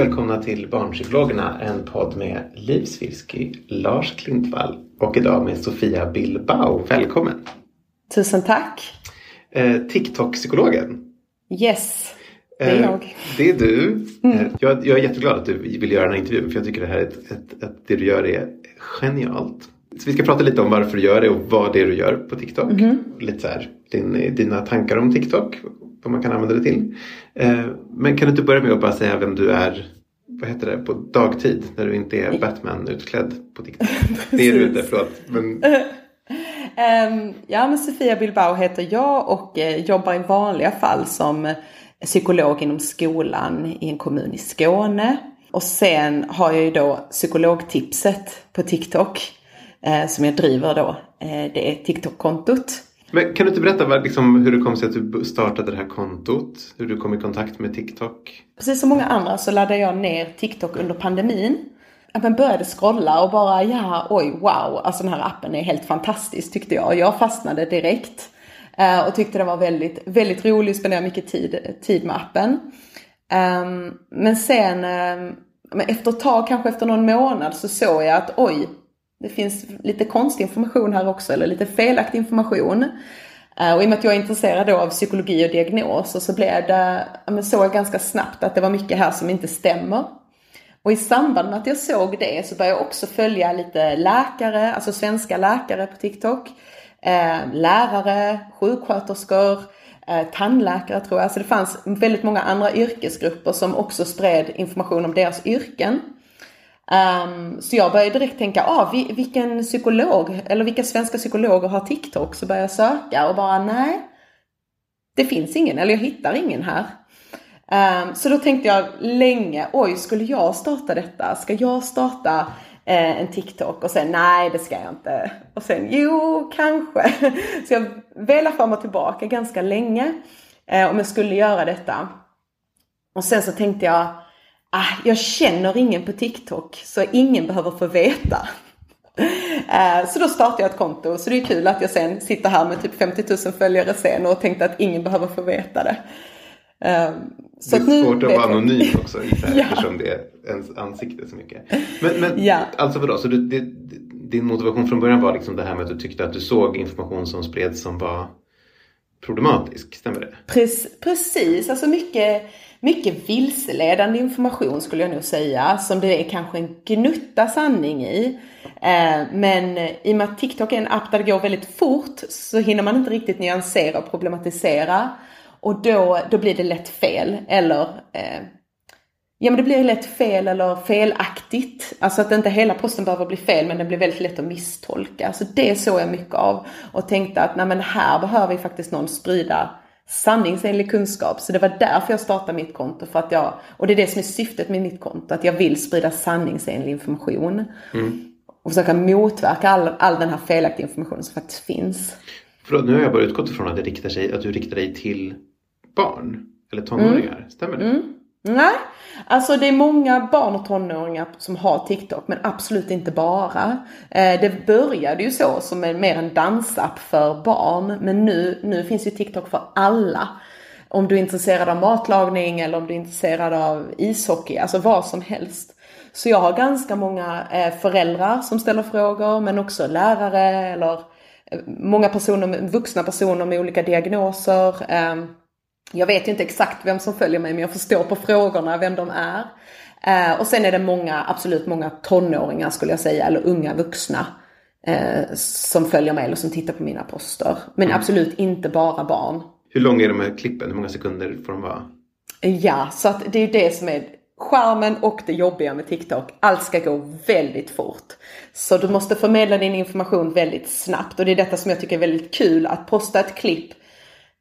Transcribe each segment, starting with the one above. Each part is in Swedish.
Välkomna till Barnpsykologerna, en podd med Liv Svirsky, Lars Klintvall och idag med Sofia Bilbao. Välkommen! Tusen tack! Eh, TikTok-psykologen. Yes, det är Eh, jag. Det är du. Eh, jag, jag är jätteglad att du vill göra den här intervjun för jag tycker det här är ett, ett, ett, det du gör är genialt. Så vi ska prata lite om varför du gör det och vad det är du gör på TikTok. Lite så här, din, dina tankar om TikTok, vad man kan använda det till. Eh, men kan du inte börja med att bara säga vem du är vad heter det, på dagtid när du inte är Batman utklädd på TikTok? Det är du inte, förlåt. Men, Ehm, ja, men Sofia Bilbao heter jag och eh, jobbar i vanliga fall som psykolog inom skolan i en kommun i Skåne. Och sen har jag ju då psykologtipset på TikTok eh, som jag driver då. Eh, det är TikTok-kontot men kan du inte berätta vad, liksom, hur det kom sig att du startade det här kontot? Hur du kom i kontakt med TikTok? Precis som många andra så laddade jag ner TikTok under pandemin. Jag började scrolla och bara ja, oj, wow, alltså den här appen är helt fantastisk tyckte jag. Jag fastnade direkt eh, och tyckte den var väldigt, väldigt rolig, spenderade mycket tid, tid med appen. Ehm, men sen, ehm, efter ett tag, kanske efter någon månad, så såg jag att oj, det finns lite konstig information här också, eller lite felaktig information. Eh, och i och med att jag är intresserad då av psykologi och diagnoser så blev det, jag såg jag ganska snabbt att det var mycket här som inte stämmer. Och i samband med att jag såg det så började jag också följa lite läkare, alltså svenska läkare på TikTok. Eh, lärare, sjuksköterskor, eh, tandläkare tror jag. Så det fanns väldigt många andra yrkesgrupper som också spred information om deras yrken. Um, så jag började direkt tänka, ah, vi- vilken psykolog, eller vilka svenska psykologer har TikTok? Så började jag söka och bara, nej, det finns ingen, eller jag hittar ingen här. Um, så då tänkte jag länge, oj, skulle jag starta detta? Ska jag starta eh, en TikTok? Och sen, nej, det ska jag inte. Och sen, jo, kanske. Så jag velade fram och tillbaka ganska länge eh, om jag skulle göra detta. Och sen så tänkte jag, jag känner ingen på TikTok så ingen behöver få veta. Eh, Så då startade jag ett konto. Så det är kul att jag sen sitter här med typ 50 000 följare sen och tänkte att ingen behöver få veta det. Eh, Så det är nu svårt att vara anonym också Ja. eftersom det är ens ansikte så mycket. Men, men Ja. alltså vadå, så du, det, din motivation från början var liksom det här med att du tyckte att du såg information som spreds som var problematisk, stämmer det? Prec- Precis, alltså mycket, mycket vilseledande information skulle jag nog säga. Som det är kanske en gnutta sanning i. Eh, men i och med att TikTok är en app där det går väldigt fort så hinner man inte riktigt nyansera och problematisera. Och då, då blir det lätt fel. Eller eh, Ja men det blir lätt fel eller felaktigt. Alltså att inte hela posten behöver bli fel men den blir väldigt lätt att misstolka. Så det såg jag mycket av. Och tänkte att nej men här behöver ju faktiskt någon sprida sanningsenlig kunskap. Så det var därför jag startade mitt konto. För att jag, och det är det som är syftet med mitt konto. Att jag vill sprida sanningsenlig information. Och försöka motverka all, all den här felaktiga informationen som faktiskt finns. Förlåt, nu har jag bara utgått ifrån att, det riktar sig, att du riktar dig till barn eller tonåringar. Stämmer det? Nej, alltså det är många barn och tonåringar som har TikTok men absolut inte bara. Eh, det började ju så som en, mer en dansapp för barn men nu, nu finns ju TikTok för alla. om du är intresserad av matlagning eller om du är intresserad av ishockey, alltså vad som helst. Så jag har ganska många eh, föräldrar som ställer frågor men också lärare eller eh, många personer, vuxna personer med olika diagnoser. Ehm, jag vet inte exakt vem som följer mig men jag förstår på frågorna vem de är. Eh, och sen är det många, absolut många tonåringar skulle jag säga, eller unga vuxna som följer mig eller som tittar på mina poster. Men mm. absolut inte bara barn. Hur långa är de här klippen? Hur många sekunder får de vara? Ja, så att det är det som är skärmen och det jobbiga med TikTok. Allt ska gå väldigt fort. Så du måste förmedla din information väldigt snabbt och det är detta som jag tycker är väldigt kul. Att posta ett klipp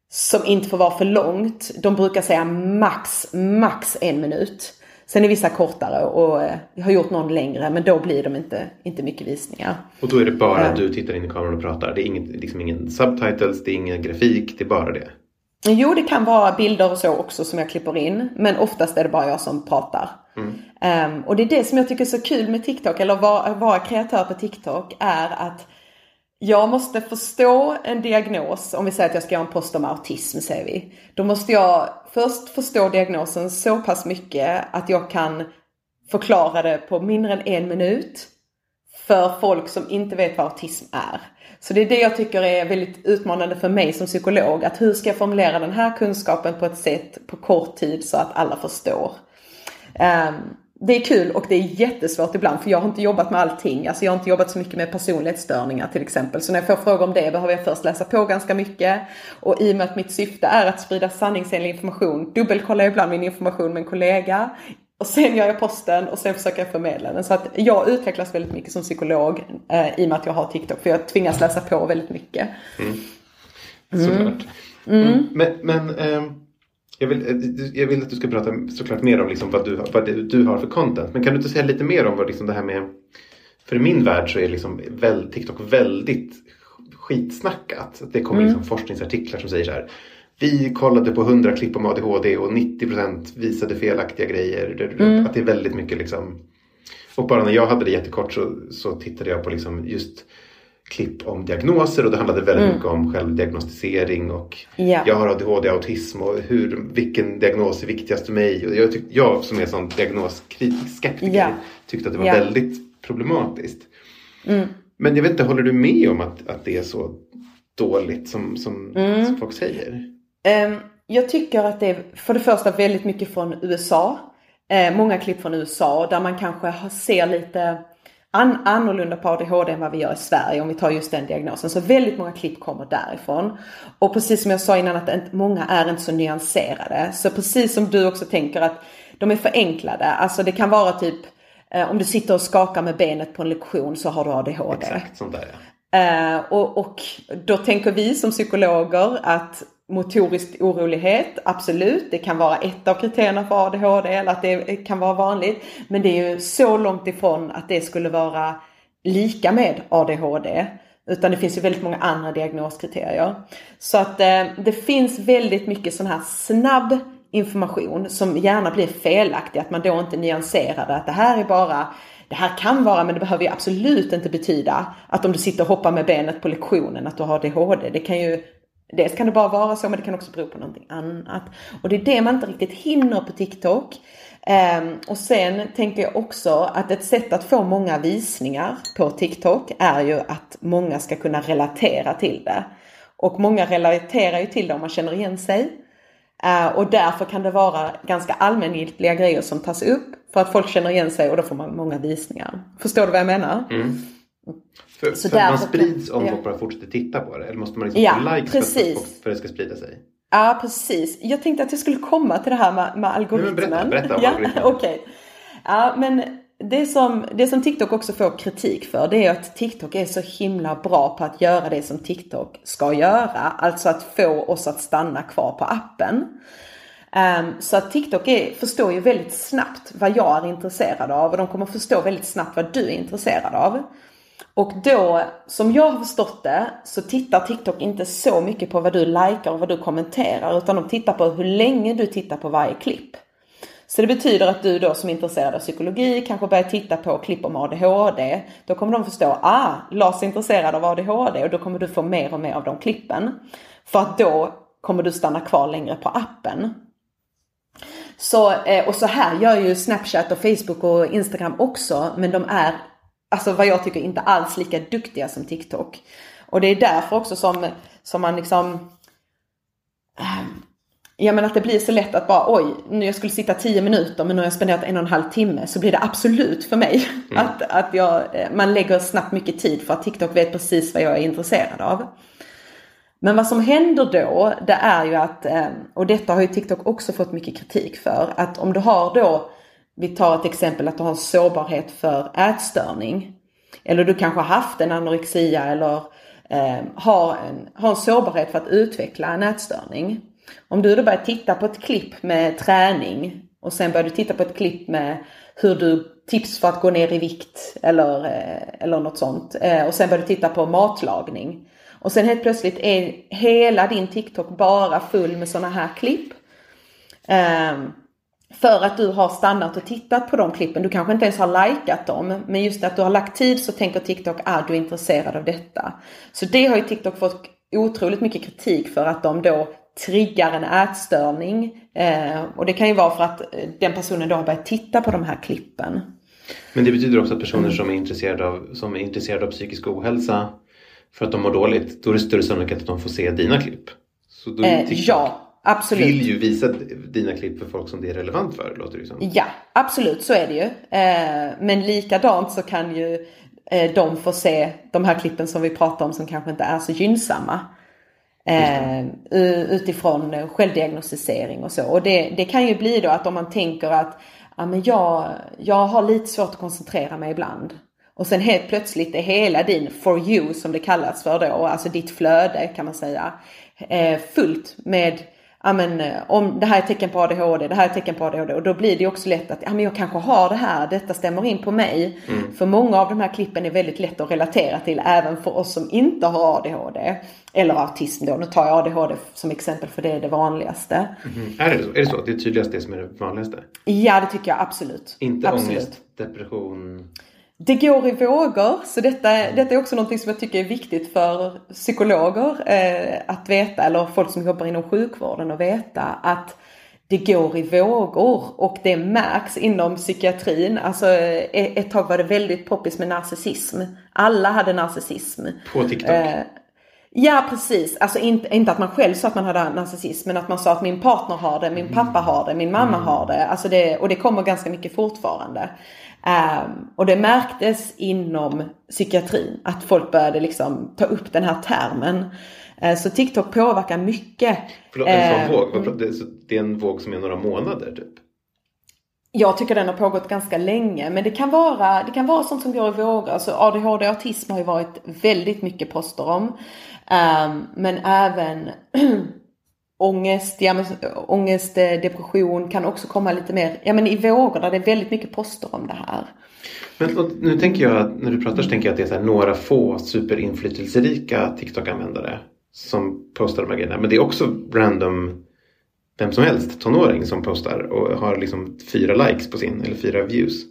som inte får vara för långt. De brukar säga max, max en minut. Sen är vissa kortare och eh, jag har gjort någon längre men då blir de inte, inte mycket visningar. Och då är det bara att du tittar in i kameran och pratar? Det är inget, liksom ingen subtitles, det är ingen grafik, det är bara det? Jo, det kan vara bilder och så också som jag klipper in. Men oftast är det bara jag som pratar. Mm. Um, och det är det som jag tycker är så kul med TikTok, eller vara, vara kreatör på TikTok, är att jag måste förstå en diagnos. Om vi säger att jag ska göra en post om autism, säger vi. Då måste jag först förstå diagnosen så pass mycket att jag kan förklara det på mindre än en minut för folk som inte vet vad autism är. Så det är det jag tycker är väldigt utmanande för mig som psykolog. Att hur ska jag formulera den här kunskapen på ett sätt på kort tid så att alla förstår. Um, det är kul och det är jättesvårt ibland för jag har inte jobbat med allting. Alltså jag har inte jobbat så mycket med personlighetsstörningar till exempel. Så när jag får frågor om det behöver jag först läsa på ganska mycket. Och i och med att mitt syfte är att sprida sanningsenlig information dubbelkollar jag ibland min information med en kollega. Och sen gör jag posten och sen försöker jag förmedla den. Så att jag utvecklas väldigt mycket som psykolog eh, i och med att jag har TikTok. För jag tvingas läsa på väldigt mycket. Mm. Såklart. Mm. Mm. Men, men eh, jag, vill, eh, jag vill att du ska prata såklart mer om liksom vad, du, vad du har för content. Men kan du inte säga lite mer om vad liksom det här med... För i min värld så är liksom väl, TikTok väldigt skitsnackat. Det kommer liksom forskningsartiklar som säger så här vi kollade på 100 klipp om ADHD och 90% visade felaktiga grejer. Mm. Att det är väldigt mycket liksom. Och bara när jag hade det jättekort så, så tittade jag på liksom just klipp om diagnoser och det handlade väldigt mm. mycket om självdiagnostisering och yeah. jag har ADHD, autism och hur, vilken diagnos är viktigast för mig. Och jag, tyck, jag som är sån diagnoskritisk skeptiker yeah. tyckte att det var yeah. väldigt problematiskt. Mm. Men jag vet inte, håller du med om att, att det är så dåligt som, som, mm. som folk säger? Ehm, jag tycker att det är för det första väldigt mycket från USA. Ehm, många klipp från USA där man kanske ser lite an annorlunda på ADHD än vad vi gör i Sverige om vi tar just den diagnosen. Så väldigt många klipp kommer därifrån. Och precis som jag sa innan att många är inte så nyanserade. Så precis som du också tänker att de är förenklade. Alltså det kan vara typ eh, om du sitter och skakar med benet på en lektion så har du ADHD. Exakt sånt där ja. Uh, och, och, då tänker vi som psykologer att motorisk orolighet, absolut, det kan vara ett av kriterierna för ADHD eller att det kan vara vanligt. Men det är ju så långt ifrån att det skulle vara lika med ADHD. Utan det finns ju väldigt många andra diagnoskriterier. Så att eh, det finns väldigt mycket sån här snabb information som gärna blir felaktig. Att man då inte nyanserar det. Att det här är bara det här kan vara, men det behöver ju absolut inte betyda att om du sitter och hoppar med benet på lektionen att du har ADHD. Det kan ju Dels kan det bara vara så, men det kan också bero på någonting annat. Och det är det man inte riktigt hinner på TikTok. Um, och sen tänker jag också att ett sätt att få många visningar på TikTok är ju att många ska kunna relatera till det. Och många relaterar ju till det om man känner igen sig. Uh, och därför kan det vara ganska allmängiltiga grejer som tas upp för att folk känner igen sig och då får man många visningar. Förstår du vad jag menar? Mm. För, så för man sprids om ja. folk bara fortsätter titta på det? Eller måste man liksom ja, få likes precis. för att, för att det ska sprida sig? Ja, precis. Jag tänkte att jag skulle komma till det här med, med algoritmen. Nej, berätta, berätta om ja, algoritmen. Okay. Ja, men det som, det som TikTok också får kritik för det är att TikTok är så himla bra på att göra det som TikTok ska göra. Alltså att få oss att stanna kvar på appen. Um, så att TikTok är, förstår ju väldigt snabbt vad jag är intresserad av och de kommer förstå väldigt snabbt vad du är intresserad av. Och då, som jag har förstått det, så tittar TikTok inte så mycket på vad du likar och vad du kommenterar utan de tittar på hur länge du tittar på varje klipp. Så det betyder att du då som är intresserad av psykologi kanske börjar titta på klipp om ADHD. Då kommer de förstå, ah, Lars är intresserad av ADHD och då kommer du få mer och mer av de klippen. För att då kommer du stanna kvar längre på appen. Så, eh, och så här gör ju Snapchat och Facebook och Instagram också, men de är, alltså vad jag tycker, inte alls lika duktiga som TikTok. Och det är därför också som, som man liksom eh, Ja men att det blir så lätt att bara oj, nu jag skulle sitta 10 minuter men nu har jag spenderat en och en halv timme så blir det absolut för mig. Mm. Att, att jag, eh, man lägger snabbt mycket tid för att TikTok vet precis vad jag är intresserad av. Men vad som händer då, det är ju att, eh, och detta har ju TikTok också fått mycket kritik för, att om du har då, vi tar ett exempel att du har en sårbarhet för ätstörning. Eller du kanske har haft en anorexia eller eh, har, en, har en sårbarhet för att utveckla en ätstörning. Om du då börjar titta på ett klipp med träning och sen börjar du titta på ett klipp med hur du tips för att gå ner i vikt eller, eh, eller något sånt. Eh, och sen börjar du titta på matlagning. Och sen helt plötsligt är hela din TikTok bara full med sådana här klipp. Um, för att du har stannat och tittat på de klippen. Du kanske inte ens har likat dem. Men just att du har lagt tid så tänker TikTok ah, du är intresserad av detta. Så det har ju TikTok fått otroligt mycket kritik för att de då triggar en ätstörning. Eh, och det kan ju vara för att den personen då har börjat titta på de här klippen. Men det betyder också att personer som är intresserade av, som är intresserade av psykisk ohälsa för att de mår dåligt, då är det större sannolikhet att de får se dina klipp. Så då eh, ja, absolut. vill ju visa dina klipp för folk som det är relevant för, låter det som. Ja, absolut så är det ju. Eh, men likadant så kan ju eh, de få se de här klippen som vi pratar om som kanske inte är så gynnsamma. Eh, utifrån självdiagnostisering och så. Och det, det kan ju bli då att om man tänker att ja, men jag, jag har lite svårt att koncentrera mig ibland. Och sen helt plötsligt är hela din for you som det kallas för då, alltså ditt flöde kan man säga, fullt med ja men om det här är tecken på ADHD, det här är tecken på ADHD och då blir det också lätt att ja men jag kanske har det här, detta stämmer in på mig. Mm. För många av de här klippen är väldigt lätt att relatera till även för oss som inte har ADHD. Eller autism då, nu tar jag ADHD som exempel för det är det vanligaste. Mm. Är, det så? är det så? Det är tydligast det som är det vanligaste? Ja det tycker jag absolut. Inte absolut. ångest, depression? Det går i vågor, så detta, detta är också något som jag tycker är viktigt för psykologer eh, att veta, eller folk som jobbar inom sjukvården att veta att det går i vågor och det märks inom psykiatrin. Alltså eh, ett tag var det väldigt poppis med narcissism. Alla hade narcissism. På TikTok? Eh, ja precis, alltså inte, inte att man själv sa att man hade narcissism men att man sa att min partner har det, min pappa har det, min mamma mm. har det. Alltså det. Och det kommer ganska mycket fortfarande. Um, och det märktes inom psykiatrin att folk började liksom ta upp den här termen. Uh, så TikTok påverkar mycket. Förlåt, en sån uh, våg? Det är en våg som är några månader typ? Jag tycker den har pågått ganska länge men det kan vara, det kan vara sånt som går i vågor. Alltså ADHD och autism har ju varit väldigt mycket poster om. Um, men även ångest, ja, men, ångest, eh, depression kan också komma lite mer ja, men i vågor där det är väldigt mycket poster om det här. Men nu tänker jag att när du pratar så tänker jag att det är så några få superinflytelserika TikTok-användare som postar de här grejerna. Men det är också random vem som helst tonåring som postar och har liksom fyra likes på sin eller fyra views.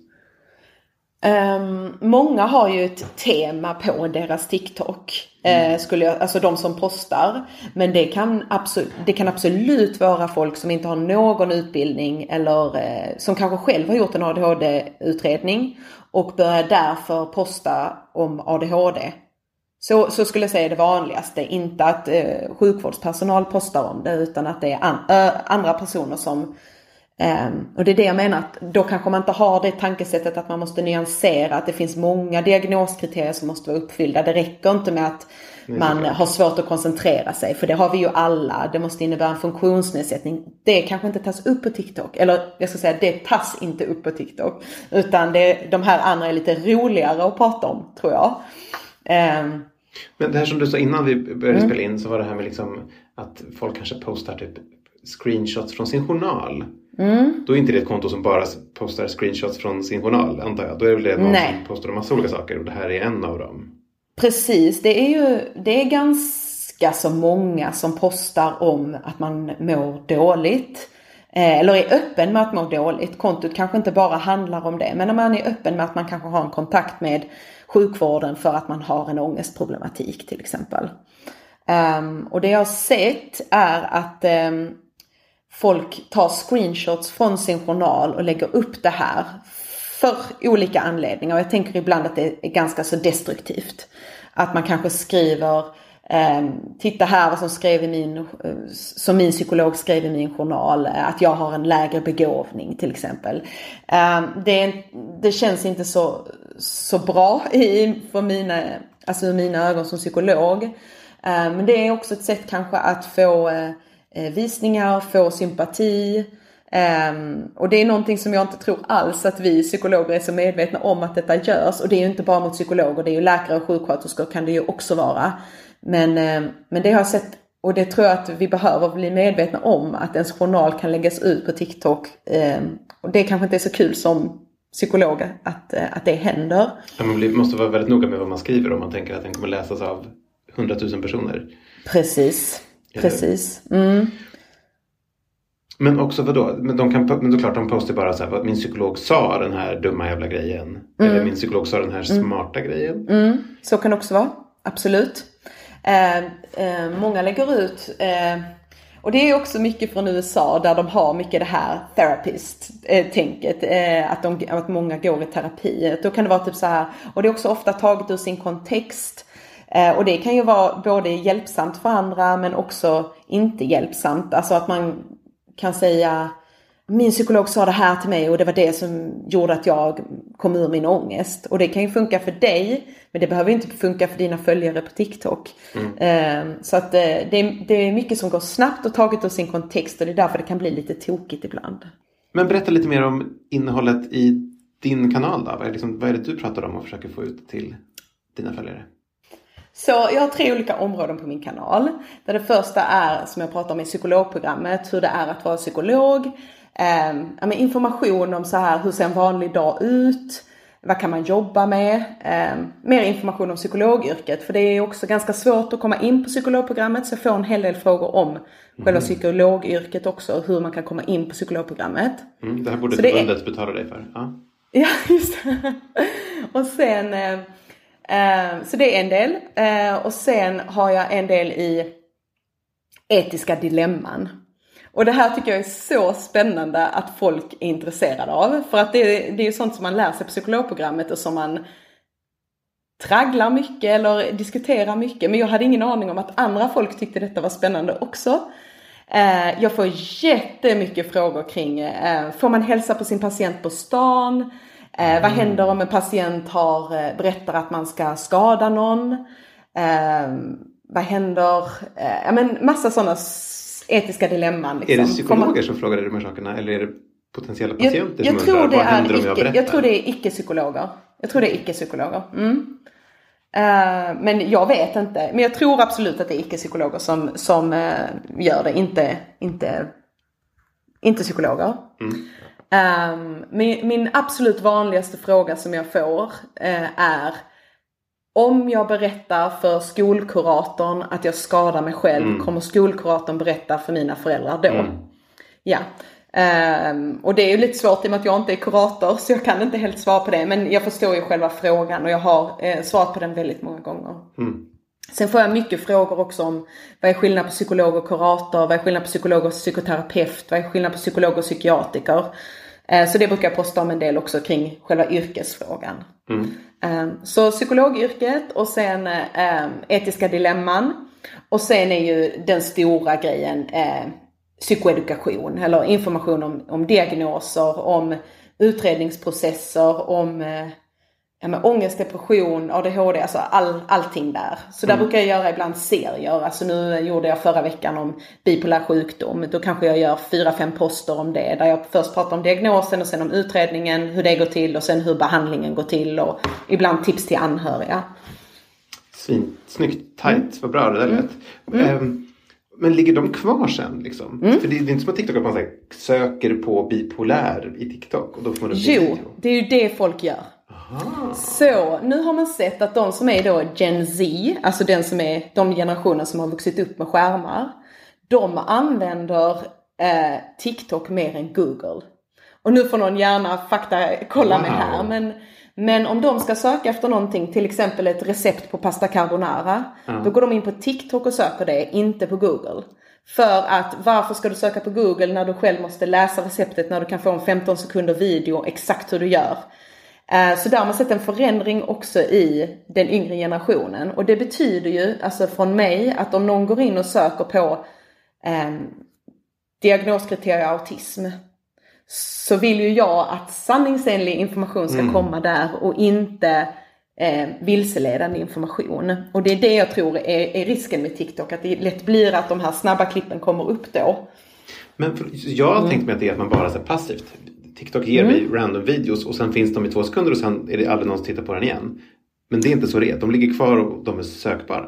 Um, många har ju ett tema på deras TikTok. Eh, mm. skulle jag, alltså de som postar. Men det kan, absolut, det kan absolut vara folk som inte har någon utbildning eller eh, som kanske själv har gjort en ADHD-utredning och börjar därför posta om ADHD. Så, så skulle jag säga det vanligaste. Inte att eh, sjukvårdspersonal postar om det utan att det är an, ö, andra personer som Um, och det är det jag menar att då kanske man inte har det tankesättet att man måste nyansera, att det finns många diagnoskriterier som måste vara uppfyllda. Det räcker inte med att man har svårt att koncentrera sig, för det har vi ju alla. Det måste innebära en funktionsnedsättning. Det kanske inte tas upp på TikTok, eller jag ska säga det tas inte upp på TikTok. Utan det, de här andra är lite roligare att prata om, tror jag. Um, Men det här som du sa innan vi började mm. spela in så var det här med liksom att folk kanske postar typ screenshots från sin journal. Mm. Då är inte det ett konto som bara postar screenshots från sin journal antar jag. Då är det väl det någon Nej. som postar en massa olika saker och det här är en av dem. Precis, det är ju det är ganska så många som postar om att man mår dåligt. Eh, eller är öppen med att må dåligt. Kontot kanske inte bara handlar om det. Men när man är öppen med att man kanske har en kontakt med sjukvården för att man har en ångestproblematik till exempel. Um, och det jag har sett är att um, folk tar screenshots från sin journal och lägger upp det här för olika anledningar. Och jag tänker ibland att det är ganska så destruktivt. Att man kanske skriver Ehm, titta här vad som, skrev i min, som min psykolog skrev i min journal. Eh, att jag har en lägre begåvning till exempel. Ehm, det, det känns inte så, så bra i, för mina, alltså i mina ögon som psykolog. Ehm, men det är också ett sätt kanske att få eh, eh, visningar, få sympati. Um, och det är någonting som jag inte tror alls att vi psykologer är så medvetna om att detta görs. Och det är ju inte bara mot psykologer, det är ju läkare och sjuksköterskor kan det ju också vara. Men, um, men det har jag sett och det tror jag att vi behöver bli medvetna om att ens journal kan läggas ut på TikTok. Um, och det kanske inte är så kul som psykolog att, uh, att det händer. Man måste vara väldigt noga med vad man skriver om man tänker att den kommer läsas av hundratusen personer. Precis, precis. Mm. Men också vadå? Men, de kan, men då klart de postar bara så här, vad min psykolog sa den här dumma jävla grejen. Mm. Eller min psykolog sa den här mm. smarta mm. grejen. Så kan det också vara. Absolut. Eh, eh, många lägger ut eh, och det är också mycket från USA där de har mycket det här therapist-tänket. Eh, att, att många går i terapi. Då kan det vara typ så här. Och det är också ofta taget ur sin kontext. Eh, och det kan ju vara både hjälpsamt för andra men också inte hjälpsamt. Alltså att man kan säga min psykolog sa det här till mig och det var det som gjorde att jag kom ur min ångest. Och det kan ju funka för dig, men det behöver inte funka för dina följare på TikTok. Mm. Ehm, så att eh, det är, det är mycket som går snabbt och taget ur sin kontext och det är därför det kan bli lite tokigt ibland. Men berätta lite mer om innehållet i din kanal då. Vad är, liksom, vad är det du pratar om och försöker få ut till dina följare? Så jag har tre olika områden på min kanal. Där det första är, som jag pratar om i psykologprogrammet, hur det är att vara psykolog. Eh, information om så här, hur ser en vanlig dag ut? Vad kan man jobba med? Eh, mer information om psykologyrket. För det är också ganska svårt att komma in på psykologprogrammet. Så jag får en hel del frågor om mm. själva psykologyrket också. Hur man kan komma in på psykologprogrammet. Mm, det här borde förbundet är... betala dig för. Ja, ja just det. Och sen eh, Eh, så det är en del. Eh, och sen har jag en del i etiska dilemman. Och det här tycker jag är så spännande att folk är intresserade av. För att det, det är ju sånt som man lär sig på psykologprogrammet och som man tragglar mycket eller diskuterar mycket. Men jag hade ingen aning om att andra folk tyckte detta var spännande också. Eh, jag får jättemycket frågor kring, får man hälsa på sin patient på stan? Eh, vad händer om en patient har, eh, berättar att man ska skada någon? Eh, vad händer? Eh, ja men massa sådana etiska dilemman. Liksom. Är det psykologer som frågar dig de här sakerna eller är det potentiella patienter jag, jag som undrar vad händer om jag berättar? Jag tror det är icke-psykologer. Jag tror det är icke-psykologer. Mm. Uh, men jag vet inte. Men jag tror absolut att det är icke-psykologer som, som uh, gör det. Inte, inte, inte psykologer. Mm. Um, min, min, absolut vanligaste fråga som jag får uh, är om jag berättar för skolkuratorn att jag skadar mig själv, mm. kommer skolkuratorn berätta för mina föräldrar då? Mm. Ja. Um, och det är ju lite svårt i och med att jag inte är kurator så jag kan inte helt svara på det. Men jag förstår ju själva frågan och jag har uh, svarat på den väldigt många gånger. Mm. Sen får jag mycket frågor också om vad är skillnad på psykolog och kurator, vad är skillnad på psykolog och psykoterapeut, vad är skillnad på psykolog och psykiatriker. Eh, så det brukar jag posta om en del också kring själva yrkesfrågan. Mm. Ehm, så psykologyrket och sen ehm, etiska dilemman. Och sen är ju den stora grejen eh, psykoedukation eller information om, om diagnoser, om utredningsprocesser, om eh, ja, men ångest, depression, ADHD, alltså all, allting där. Så där mm. brukar jag göra ibland serier. Alltså nu gjorde jag förra veckan om bipolär sjukdom. Då kanske jag gör fyra, fem poster om det. Där jag först pratar om diagnosen och sen om utredningen, hur det går till och sen hur behandlingen går till och ibland tips till anhöriga. Svin, snyggt, tajt, mm. vad bra det där lät. Mm. Um, men ligger de kvar sen? Liksom? Mm. För det, är inte som att TikTok att man söker på bipolär i TikTok och då får man upp Jo, det är ju det folk gör. Så nu har man sett att de som är då Gen Z, alltså den som är de generationer som har vuxit upp med skärmar. De använder eh, TikTok mer än Google. Och nu får någon gärna fakta kolla wow. mig här men, Men om de ska söka efter någonting, till exempel ett recept på pasta carbonara. Då går de in på TikTok och söker det, inte på Google. För att varför ska du söka på Google när du själv måste läsa receptet när du kan få en 15 sekunder video exakt hur du gör. Eh, Så där har man sett en förändring också i den yngre generationen. Och det betyder ju, alltså från mig, att om någon går in och söker på eh, diagnoskriterier autism. Så vill ju jag att sanningsenlig information ska komma där och inte eh, vilseledande information. Och det är det jag tror är, är risken med TikTok, att det lätt blir att de här snabba klippen kommer upp då. Men för, jag har tänkt mig att det är att man bara är passivt. TikTok ger Mm. mig random videos och sen finns de i två sekunder och sen är det aldrig någon som tittar på den igen. Men det är inte så det är. De ligger kvar och de är sökbara.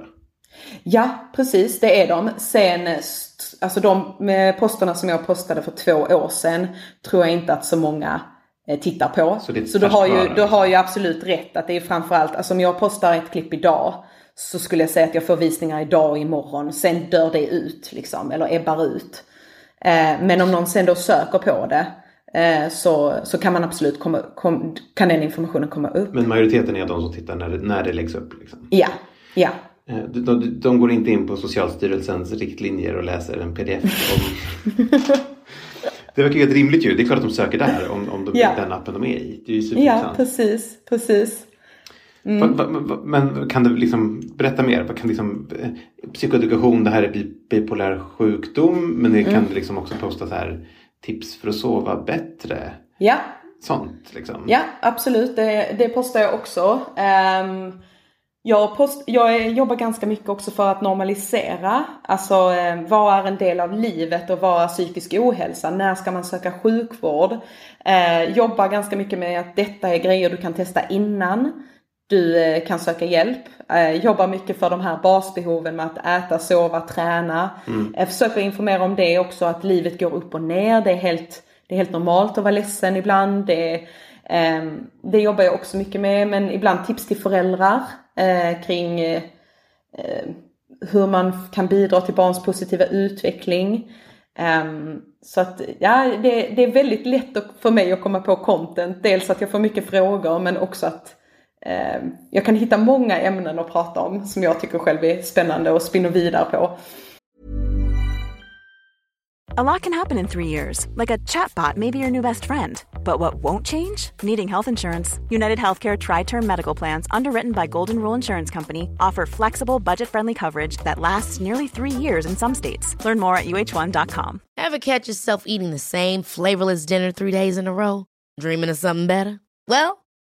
Ja, precis det är de. Sen, eh, alltså de med posterna som jag postade för två år sedan tror jag inte att så många eh, tittar på. Så så du har, ju, du har ju absolut rätt att det är framförallt, alltså om jag postar ett klipp idag så skulle jag säga att jag får visningar idag och imorgon. Sen dör det ut liksom, eller ebbar ut. Eh, men om någon sen då söker på det eh, så, så kan man absolut komma, kom, kan den informationen komma upp. Men majoriteten är de som tittar när när det läggs upp. Liksom. Ja, ja. Eh, De, de, de går inte in på Socialstyrelsens riktlinjer och läser en pdf om... det verkar ju ett rimligt ju. Det är klart att de söker där om, om de, Ja. den appen de är i. Det är ju Ja, precis, precis. Va- Men kan du liksom berätta mer? Kan liksom, eh, psykoedukation, det här är bi- bipolär sjukdom men det kan du liksom också posta så här tips för att sova bättre. Ja, Sånt liksom. Ja, absolut. Det, det postar jag också. Ehm, jag, post, jag jobbar ganska mycket också för att normalisera. Alltså eh, vad är en del av livet och vad är psykisk ohälsa? När ska man söka sjukvård? Eh, jobbar ganska mycket med att detta är grejer du kan testa innan du eh, kan söka hjälp. Eh, jobbar mycket för de här basbehoven med att äta, sova, träna. Jag försöker informera om det också, att livet går upp och ner. Det är helt, det är helt normalt att vara ledsen ibland. Det, ehm, det jobbar jag också mycket med, men ibland tips till föräldrar eh, kring hur man kan bidra till barns positiva utveckling. Ehm, så att ja, det, det är väldigt lätt för mig att komma på content. Dels att jag får mycket frågor men också att jag kan hitta många ämnen att prata om som jag tycker själv är spännande och spinner vidare på. A lot can happen in three years, like a chatbot may be your new best friend. But what won't change? Needing health insurance. United Healthcare Tri Term Medical Plans, underwritten by Golden Rule Insurance Company, offer flexible, budget friendly coverage that lasts nearly three years in some states. Learn more at uh1.com. Ever catch yourself eating the same flavorless dinner three days in a row? Dreaming of something better? Well,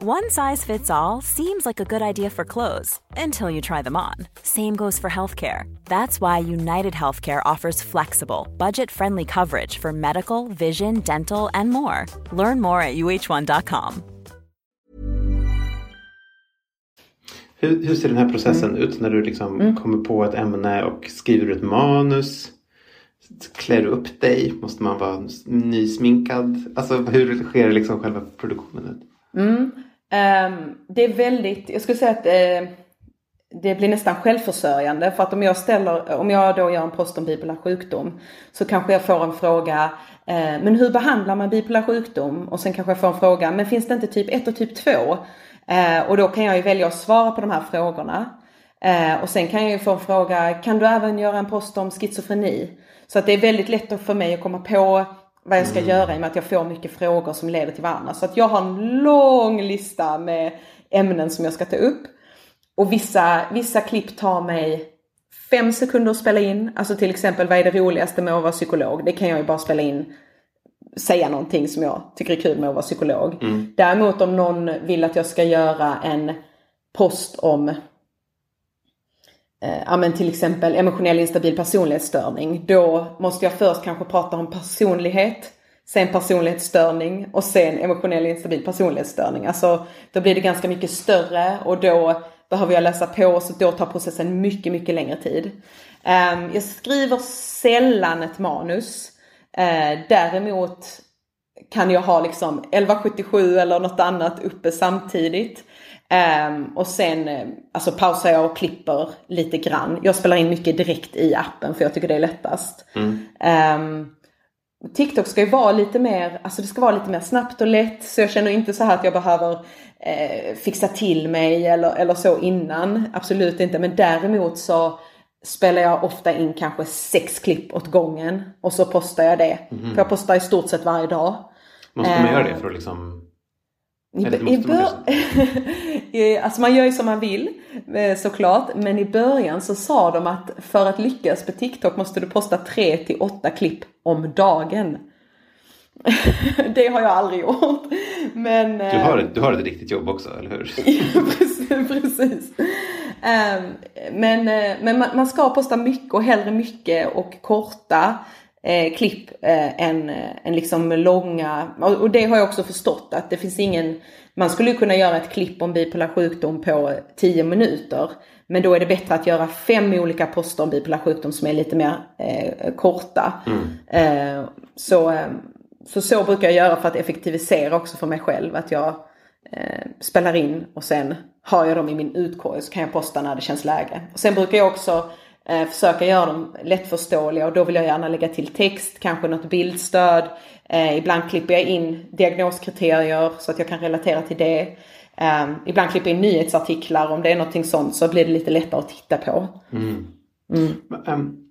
One size fits all seems like a good idea for clothes until you try them on. Same goes for healthcare. That's why United Healthcare offers flexible, budget friendly coverage for medical, vision, dental, and more. Learn more at uh1.com. Hur, hur ser den här processen Mm. ut när du liksom kommer på ett ämne och skriver ett manus? Klär du upp dig? Måste man vara nysminkad? Alltså hur sker liksom själva produktionen ut? Ehm, Ehm, det är väldigt, jag skulle säga att eh, det blir nästan självförsörjande för att om jag ställer, om jag då gör en post om bipolär sjukdom så kanske jag får en fråga, eh, men hur behandlar man bipolär sjukdom? Och sen kanske jag får en fråga, men finns det inte typ 1 och typ 2? Eh, och då kan jag ju välja att svara på de här frågorna. Och sen kan jag ju få en fråga, kan du även göra en post om schizofreni? Så att det är väldigt lätt för mig att komma på vad jag ska göra i och med att jag får mycket frågor som leder till varandra. Så att jag har en lång lista med ämnen som jag ska ta upp. Och vissa, vissa klipp tar mig fem sekunder att spela in. Alltså till exempel vad är det roligaste med att vara psykolog? Det kan jag ju bara spela in säga någonting som jag tycker är kul med att vara psykolog. Däremot om någon vill att jag ska göra en post om Eh, ja, men till exempel emotionell instabil personlighetsstörning. Då måste jag först kanske prata om personlighet, sen personlighetsstörning och sen emotionell instabil personlighetsstörning. Alltså då blir det ganska mycket större och då behöver jag läsa på så då tar processen mycket, mycket längre tid. Ehm, jag skriver sällan ett manus. Eh, däremot kan jag ha liksom 1177 eller något annat uppe samtidigt. Um, och sen uh, alltså pausar jag och klipper lite grann. Jag spelar in mycket direkt i appen för jag tycker det är lättast. Mm. Um, TikTok ska ju vara lite mer, alltså det ska vara lite mer snabbt och lätt. Så jag känner inte så här att jag behöver eh, fixa till mig eller, eller så innan. Absolut inte. Men däremot så spelar jag ofta in kanske sex klipp åt gången. Och så postar jag det. Mm. För jag postar i stort sett varje dag. Måste man göra det för att liksom i, i bör... alltså man gör ju som man vill eh, såklart. Men i början så sa de att för att lyckas på TikTok måste du posta 3 till 8 klipp om dagen. det har jag aldrig gjort. Men, du, har ett, du har ett riktigt jobb också, eller hur? precis. precis. Ehm, men, eh, men man ska posta mycket och hellre mycket och korta eh, klipp eh, än, än liksom långa. Och det har jag också förstått att det finns ingen, man skulle kunna göra ett klipp om bipolär sjukdom på 10 minuter. Men då är det bättre att göra fem olika poster om bipolär sjukdom som är lite mer eh, korta. Mm. Eh, så, eh, så så brukar jag göra för att effektivisera också för mig själv. Att jag eh, spelar in och sen har jag dem i min utkorg så kan jag posta när det känns läge. Och sen brukar jag också försöka göra dem lättförståeliga och då vill jag gärna lägga till text, kanske något bildstöd. Eh, ibland klipper jag in diagnoskriterier så att jag kan relatera till det. Um, ibland klipper jag in nyhetsartiklar om det är någonting sånt så blir det lite lättare att titta på. Mm. Mm. Men, um,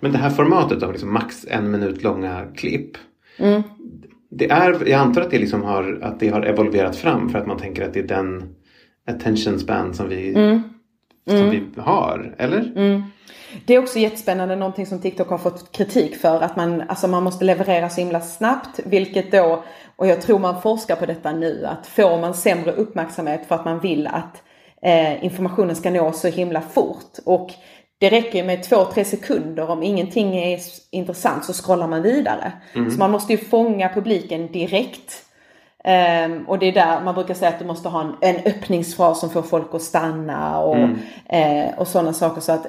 men det här formatet av liksom max en minut långa klipp. Mm. Det är, jag antar att det, liksom har, att det har evolverat fram för att man tänker att det är den attention span som vi, mm. som vi mm. har, eller? Mm. Det är också jättespännande, någonting som TikTok har fått kritik för, att man, alltså man måste leverera så himla snabbt, vilket då, och jag tror man forskar på detta nu, att får man sämre uppmärksamhet för att man vill att eh, informationen ska nå så himla fort. Och det räcker med två, tre sekunder. Om ingenting är intressant så scrollar man vidare. Mm. Så man måste ju fånga publiken direkt. Um, och det är där man brukar säga att du måste ha en, en öppningsfras som får folk att stanna och, mm. uh, och sådana saker. Så att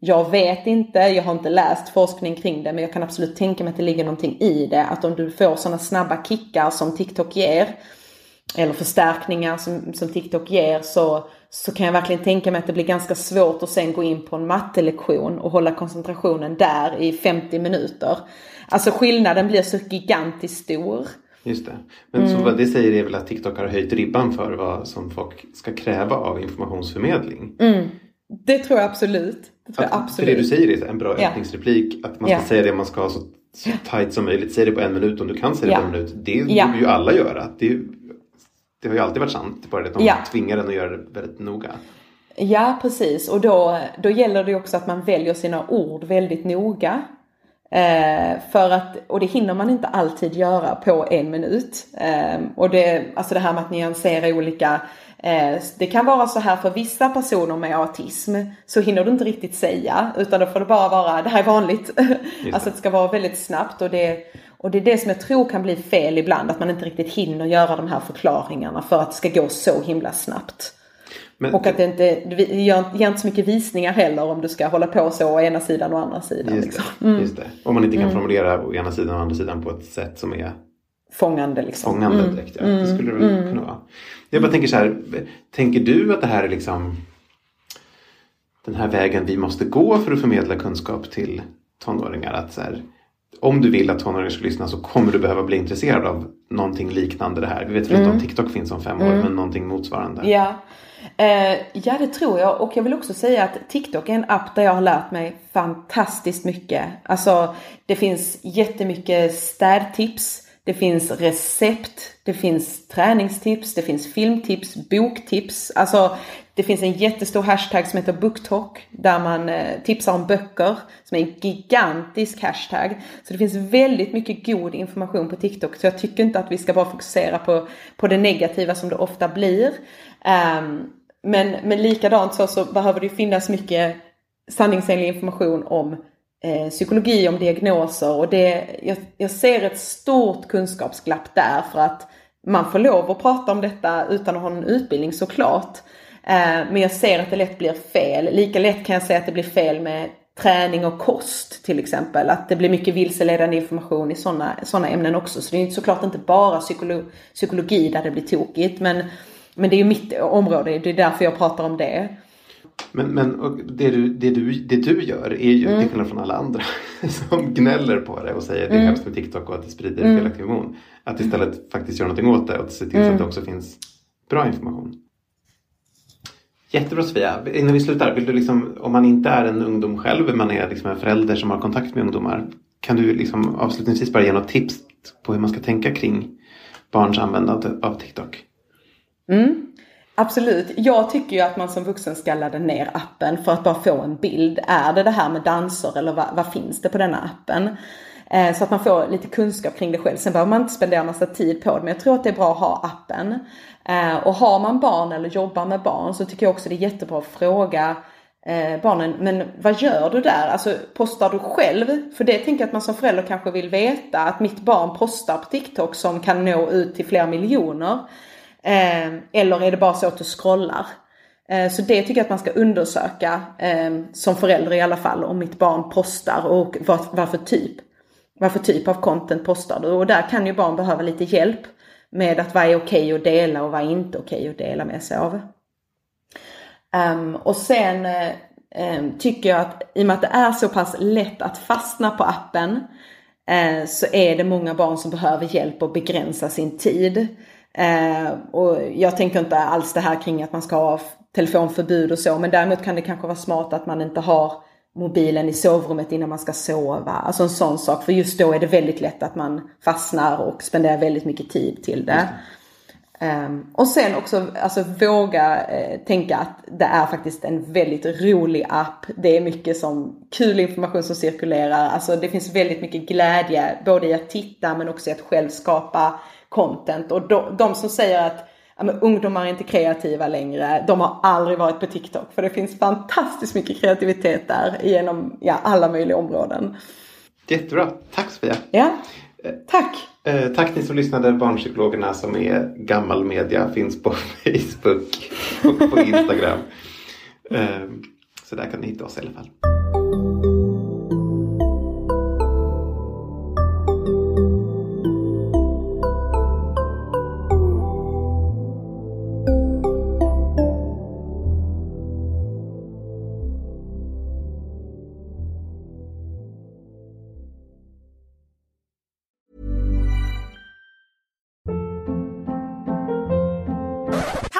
jag vet inte, jag har inte läst forskning kring det men jag kan absolut tänka mig att det ligger någonting i det. Att om du får sådana snabba kickar som TikTok ger eller förstärkningar som, som TikTok ger så, så kan jag verkligen tänka mig att det blir ganska svårt att sen gå in på en mattelektion och hålla koncentrationen där i 50 minuter. Alltså skillnaden blir så gigantiskt stor. Just det. Men mm. så vad det säger är väl att TikTok har höjt ribban för vad som folk ska kräva av informationsförmedling. Mm. Det tror jag absolut. Det tror att, jag absolut. För det du säger är en bra öppningsreplik. Att man ska ja. säga det man ska så, så tight som möjligt. Säg det på en minut om du kan säga det på en minut. Det borde ju alla göra. Det, det har ju alltid varit sant. Bara det att de ja. tvingar en att göra det väldigt noga. Ja precis och då, då gäller det också att man väljer sina ord väldigt noga. Eh, för att, och det hinner man inte alltid göra på en minut. Eh, och det, alltså det här med att nyansera olika Eh, det kan vara så här för vissa personer med autism så hinner du inte riktigt säga utan då får det bara vara, det här är vanligt. alltså det ska vara väldigt snabbt och det, och det är det som jag tror kan bli fel ibland, att man inte riktigt hinner göra de här förklaringarna för att det ska gå så himla snabbt. Men, och att det inte, gör, ger inte så mycket visningar heller om du ska hålla på så å ena sidan och andra sidan. Just, liksom. det, mm. just det. Om man inte kan mm. formulera å ena sidan och andra sidan på ett sätt som är fångande. Liksom. Fångande mm. direkt, ja. Det skulle det väl mm. kunna vara. Jag bara tänker så här, tänker du att det här är liksom den här vägen vi måste gå för att förmedla kunskap till tonåringar? Att så här, om du vill att tonåringar ska lyssna så kommer du behöva bli intresserad av någonting liknande det här. Vi vet väl mm. inte om TikTok finns om fem år mm. men någonting motsvarande. Ja. Eh, ja det tror jag och jag vill också säga att TikTok är en app där jag har lärt mig fantastiskt mycket. Alltså det finns jättemycket städtips. Det finns recept, det finns träningstips, det finns filmtips, boktips. Alltså det finns en jättestor hashtag som heter BookTalk där man eh, tipsar om böcker som är en gigantisk hashtag. Så det finns väldigt mycket god information på TikTok. Så jag tycker inte att vi ska bara fokusera på, på det negativa som det ofta blir. Um, men, men likadant så, så behöver det finnas mycket sanningsenlig information om eh, psykologi, om diagnoser och det, jag, jag ser ett stort kunskapsglapp där för att man får lov att prata om detta utan att ha någon utbildning såklart. Eh, men jag ser att det lätt blir fel. Lika lätt kan jag säga att det blir fel med träning och kost till exempel. Att det blir mycket vilseledande information i sådana såna ämnen också. Så det är såklart inte bara psykolo psykologi där det blir tokigt. Men, men det är ju mitt område, det är därför jag pratar om det. Men, men och det, du, det, du, det du gör är ju mm. till skillnad från alla andra som gnäller på det och säger att det är mm. hemskt med TikTok och att det sprider mm. felaktig information. Att istället faktiskt göra någonting åt det och se till mm. så att det också finns bra information. Jättebra Sofia. Innan vi slutar, vill du liksom, om man inte är en ungdom själv, man är liksom en förälder som har kontakt med ungdomar. Kan du liksom avslutningsvis bara ge något tips på hur man ska tänka kring barns användande av TikTok? Mm. Absolut. Jag tycker ju att man som vuxen ska ladda ner appen för att bara få en bild. Är det det här med danser eller vad, vad finns det på denna appen? Eh, så att man får lite kunskap kring det själv. Sen behöver man inte spendera massa tid på det. Men jag tror att det är bra att ha appen. Eh, och har man barn eller jobbar med barn så tycker jag också det är jättebra att fråga eh, barnen, men vad gör du där? Alltså postar du själv? För det tänker jag att man som förälder kanske vill veta att mitt barn postar på TikTok som kan nå ut till flera miljoner. Eh, eller är det bara så att du scrollar? Eh, så det tycker jag att man ska undersöka eh, som förälder i alla fall om mitt barn postar och vad, vad för typ. Vad för typ av content postar du? Och där kan ju barn behöva lite hjälp med att vad är okej okay att dela och vad är inte okej okay att dela med sig av. Um, och sen um, tycker jag att i och med att det är så pass lätt att fastna på appen uh, så är det många barn som behöver hjälp att begränsa sin tid. Uh, och jag tänker inte alls det här kring att man ska ha telefonförbud och så men däremot kan det kanske vara smart att man inte har mobilen i sovrummet innan man ska sova. Alltså en sån sak. För just då är det väldigt lätt att man fastnar och spenderar väldigt mycket tid till det. Um, och sen också alltså, våga eh, tänka att det är faktiskt en väldigt rolig app. Det är mycket som kul information som cirkulerar. Alltså det finns väldigt mycket glädje både i att titta men också i att själv skapa content. Och de, de som säger att ja, men ungdomar är inte kreativa längre. De har aldrig varit på TikTok för det finns fantastiskt mycket kreativitet där genom ja, alla möjliga områden. Jättebra, tack Sofia. Ja, tack. Eh, tack ni som lyssnade. Barnpsykologerna som är gammal media finns på Facebook och på Instagram. eh, så där kan ni hitta oss i alla fall.